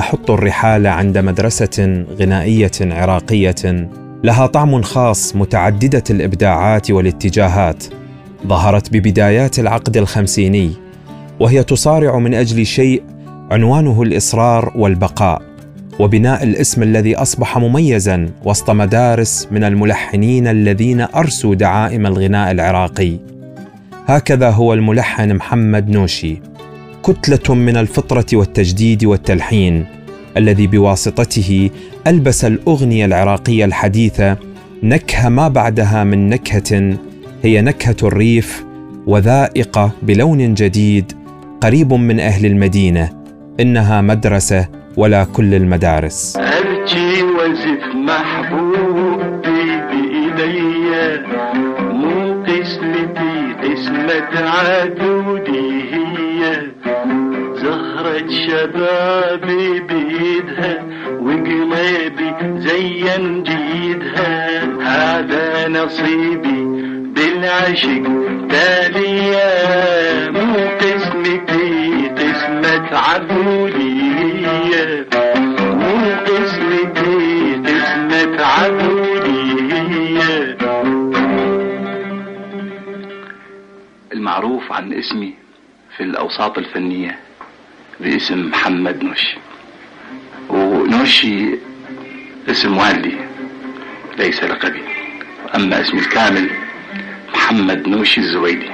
نحط الرحال عند مدرسة غنائية عراقية لها طعم خاص متعددة الإبداعات والاتجاهات ظهرت ببدايات العقد الخمسيني وهي تصارع من أجل شيء عنوانه الإصرار والبقاء وبناء الاسم الذي أصبح مميزا وسط مدارس من الملحنين الذين أرسوا دعائم الغناء العراقي. هكذا هو الملحن محمد نوشي. كتلة من الفطرة والتجديد والتلحين الذي بواسطته ألبس الأغنية العراقية الحديثة نكهة ما بعدها من نكهة هي نكهة الريف وذائقة بلون جديد قريب من أهل المدينة إنها مدرسة ولا كل المدارس. أرجي وزف محبوبي بإيدي مو قسمتي قسمة زهرة شبابي بإيدها وقلبي زين جيدها. هذا نصيبي بالعشق تالية. مو قسمتي قسمة عدودي هي مو قسمتي قسمة عدودي هي المعروف عن اسمي في الأوساط الفنية. باسم محمد نوشي ونوشي اسم والدي ليس لقبي. أما اسمي الكامل محمد نوشي الزويدي.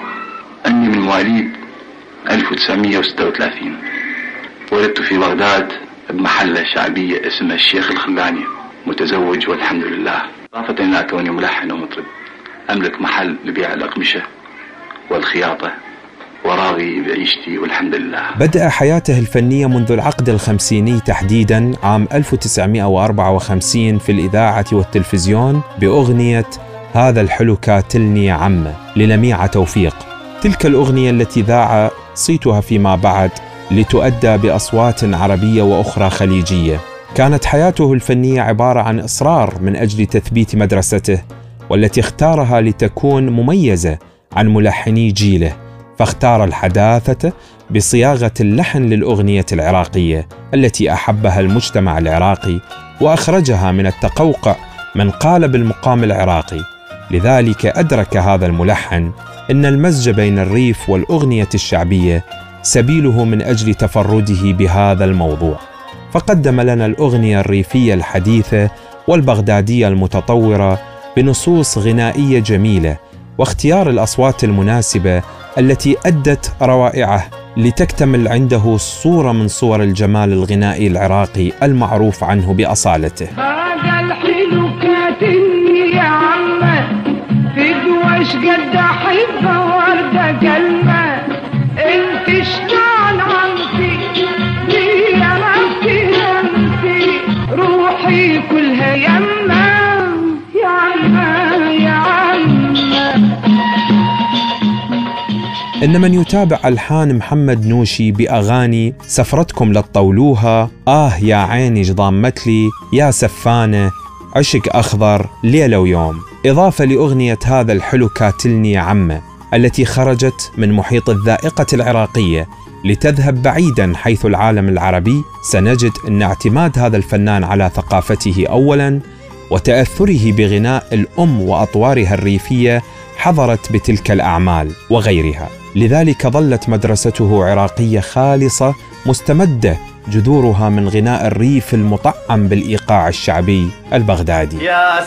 أني من مواليد 1936 ولدت في بغداد بمحلة شعبية اسمها الشيخ الخلاني متزوج والحمد لله. إضافة إلى كوني ملحن ومطرب أملك محل لبيع الأقمشة والخياطة. وراغي بعيشتي والحمد لله. بدأ حياته الفنية منذ العقد الخمسيني تحديدا عام 1954 في الإذاعة والتلفزيون بأغنية هذا الحلو كاتلني عمه للميعة توفيق. تلك الأغنية التي ذاع صيتها فيما بعد لتؤدى بأصوات عربية وأخرى خليجية. كانت حياته الفنية عبارة عن إصرار من أجل تثبيت مدرسته والتي اختارها لتكون مميزة عن ملحني جيله. فاختار الحداثة بصياغة اللحن للأغنية العراقية التي أحبها المجتمع العراقي وأخرجها من التقوقع من قالب المقام العراقي. لذلك أدرك هذا الملحن أن المزج بين الريف والأغنية الشعبية سبيله من أجل تفرده بهذا الموضوع. فقدم لنا الأغنية الريفية الحديثة والبغدادية المتطورة بنصوص غنائية جميلة واختيار الأصوات المناسبة التي أدت روائعه لتكتمل عنده صورة من صور الجمال الغنائي العراقي المعروف عنه بأصالته. هذا الحلو كاتني يا عمه قد أحبه إن من يتابع ألحان محمد نوشي بأغاني سفرتكم للطولوها آه يا عيني ضامت لي يا سفانة عشق أخضر ليلة ويوم. إضافة لأغنية هذا الحلو كاتلني يا عمة التي خرجت من محيط الذائقة العراقية لتذهب بعيدا حيث العالم العربي. سنجد أن اعتماد هذا الفنان على ثقافته أولا وتأثره بغناء الأم وأطوارها الريفية حضرت بتلك الأعمال وغيرها. لذلك ظلت مدرسته عراقية خالصة مستمدة جذورها من غناء الريف المطعم بالإيقاع الشعبي البغدادي. يا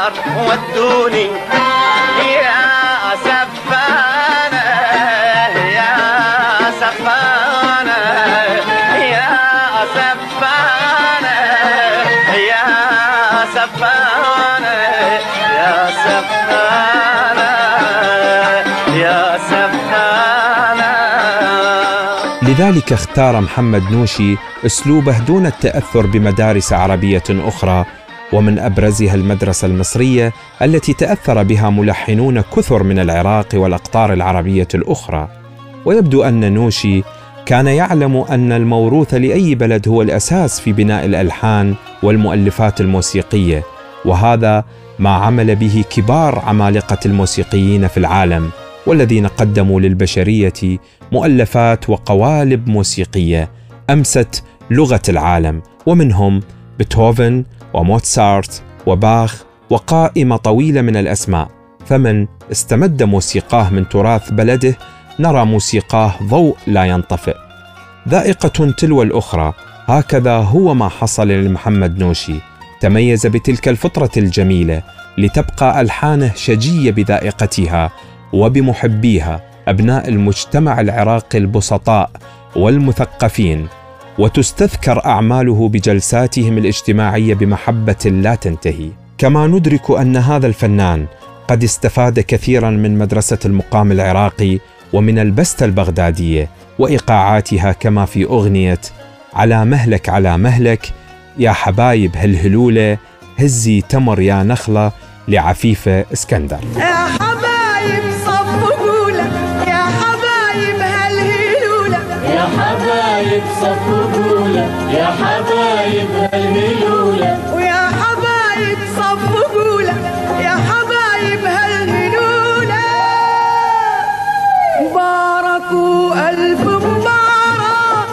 وللعشيار ودوني يا سفانة يا سفانة يا سفانة يا سفانة يا سفانة يا سفانة. لذلك اختار محمد نوشي أسلوبه دون التأثر بمدارس عربية أخرى ومن أبرزها المدرسة المصرية التي تأثر بها ملحنون كثر من العراق والأقطار العربية الأخرى. ويبدو أن نوشي كان يعلم أن الموروث لأي بلد هو الأساس في بناء الألحان والمؤلفات الموسيقية وهذا ما عمل به كبار عمالقة الموسيقيين في العالم والذين قدموا للبشرية مؤلفات وقوالب موسيقية أمست لغة العالم ومنهم بيتهوفن وموتسارت وباخ وقائمة طويلة من الأسماء. فمن استمد موسيقاه من تراث بلده نرى موسيقاه ضوء لا ينطفئ. ذائقة تلو الأخرى هكذا هو ما حصل لمحمد نوشي. تميز بتلك الفطرة الجميلة لتبقى ألحانه شجية بذائقتها وبمحبيها أبناء المجتمع العراقي البسطاء والمثقفين. وتستذكر أعماله بجلساتهم الاجتماعية بمحبة لا تنتهي. كما ندرك أن هذا الفنان قد استفاد كثيرا من مدرسة المقام العراقي ومن البستة البغدادية وإيقاعاتها كما في أغنية على مهلك على مهلك يا حبايب هالهلولة هزي تمر يا نخلة لعفيفة إسكندر. حبايب صفوا يا حبايب هالهلولة ويا حبايب صفقوا لك يا حبايب هالهلولة مبارك وألف مبارك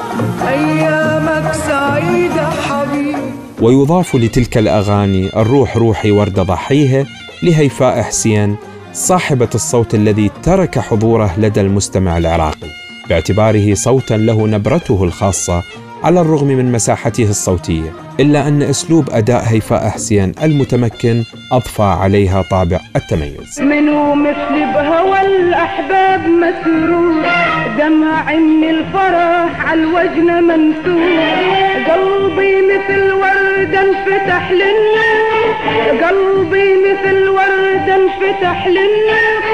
أيامك سعيدة حبيبي ويضاف لتلك الأغاني الروح روحي ورد ضحيها لهيفاء حسين صاحبة الصوت الذي ترك حضوره لدى المستمع العراقي. باعتباره صوتا له نبرته الخاصة على الرغم من مساحته الصوتية إلا أن أسلوب أداء هيفاء حسين المتمكن أضفى عليها طابع التميز. منو مثل بهوى الأحباب مسرور دمع من الفرح على الوجن منثور. قلبي مثل وردة انفتح للنور قلبي مثل وردة انفتح للنور.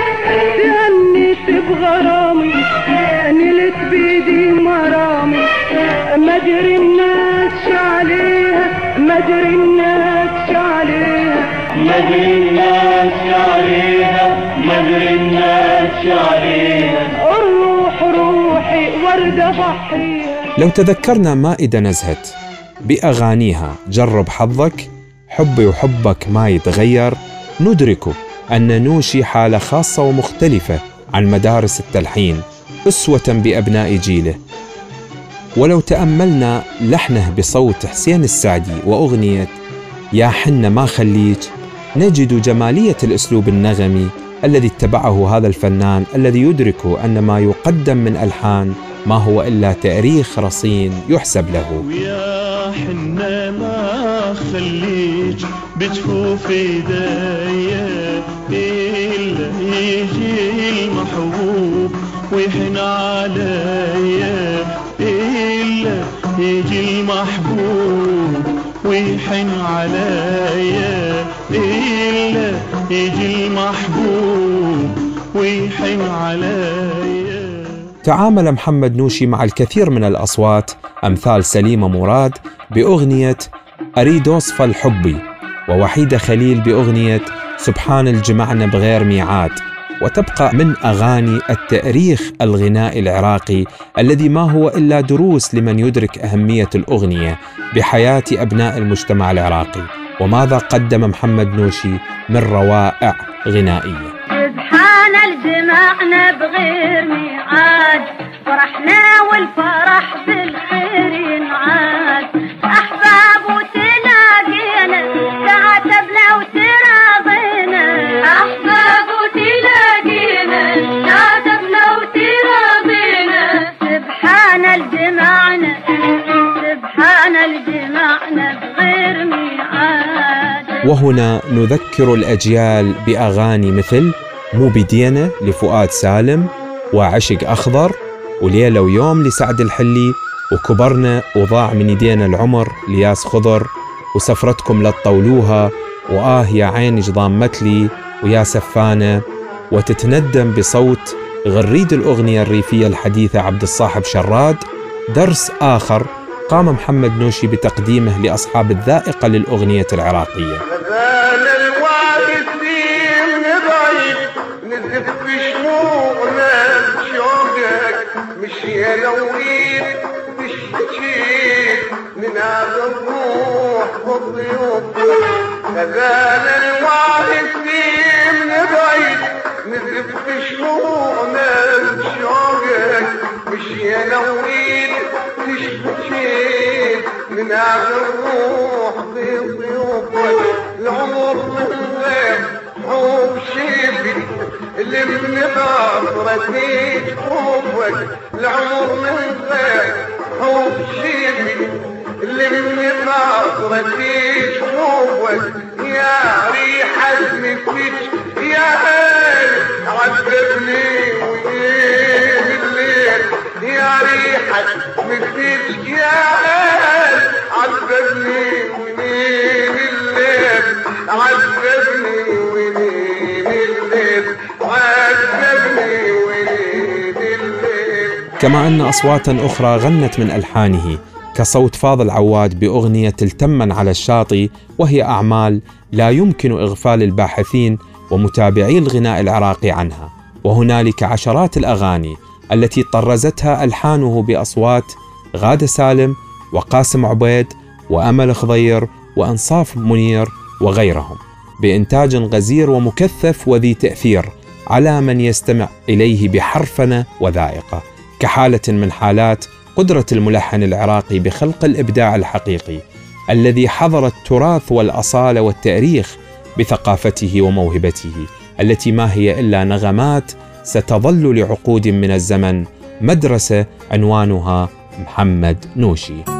مجري الناس شعليها مجري الناس شعليها مدري الناس عليها مدري الناس عليها. الروح روحي وردة ضحيها. لو تذكرنا مائدة نزهت بأغانيها جرب حظك حبي وحبك ما يتغير. ندرك أن نوشي حالة خاصة ومختلفة عن مدارس التلحين أسوة بأبناء جيله. ولو تأملنا لحنه بصوت حسين السعدي وأغنية يا حنة ما خليك نجد جمالية الأسلوب النغمي الذي اتبعه هذا الفنان الذي يدرك أن ما يقدم من ألحان ما هو إلا تأريخ رصين يحسب له. ويا حنا ما خليك بجفوف ايديا إلا يجي المحبوب ويحن الا يجي المحبوب ويحن عليا إلا يجي المحبوب ويحن عليا. تعامل محمد نوشي مع الكثير من الأصوات أمثال سليمة مراد بأغنية أريد أوصف الحبي ووحيدة خليل بأغنية سبحان الجمعنا بغير ميعاد. وتبقى من أغاني التاريخ الغنائي العراقي الذي ما هو إلا دروس لمن يدرك أهمية الأغنية بحياة أبناء المجتمع العراقي. وماذا قدم محمد نوشي من روائع غنائية؟ سبحان الجمعنا بغير ميعاد فرحنا والفرح بالخير. وهنا نذكر الأجيال بأغاني مثل مو بدينا لفؤاد سالم وعشق أخضر وليلة ويوم لسعد الحلي وكبرنا وضاع من يدينا العمر لياس خضر وسفرتكم لتطولوها وآه يا عيني ضامت لي ويا سفانة وتتندم بصوت غريد الأغنية الريفية الحديثة عبد الصاحب شراد درس آخر قام محمد نوشي بتقديمه لأصحاب الذائقة للأغنية العراقية. مشي لويد تشتكي من هذا الروح والضيوف. غزال الوارثين بعيد نزف بشموعنا بشوقك مشي لويد تشتكي من هذا الروح بضيوفك العمر من غير حب شيبي اللي من خاطرتي حبك العمر من غير حب شيبي اللي من خاطرتي حبك يا ريحة مثلك يا هل عذبني وين الليل. يا ريحة مثلك يا كما أن أصواتا أخرى غنت من ألحانه كصوت فاضل عواد بأغنية التمن على الشاطئ وهي أعمال لا يمكن إغفال الباحثين ومتابعي الغناء العراقي عنها. وهنالك عشرات الأغاني التي طرزتها ألحانه بأصوات غادة سالم وقاسم عبيد وأمل خضير وأنصاف منير وغيرهم. بإنتاج غزير ومكثف وذي تأثير على من يستمع إليه بحرفنة وذائقة. كحالة من حالات قدرة الملحن العراقي بخلق الإبداع الحقيقي الذي حضر التراث والأصالة والتاريخ بثقافته وموهبته التي ما هي إلا نغمات ستظل لعقود من الزمن مدرسة عنوانها محمد نوشي.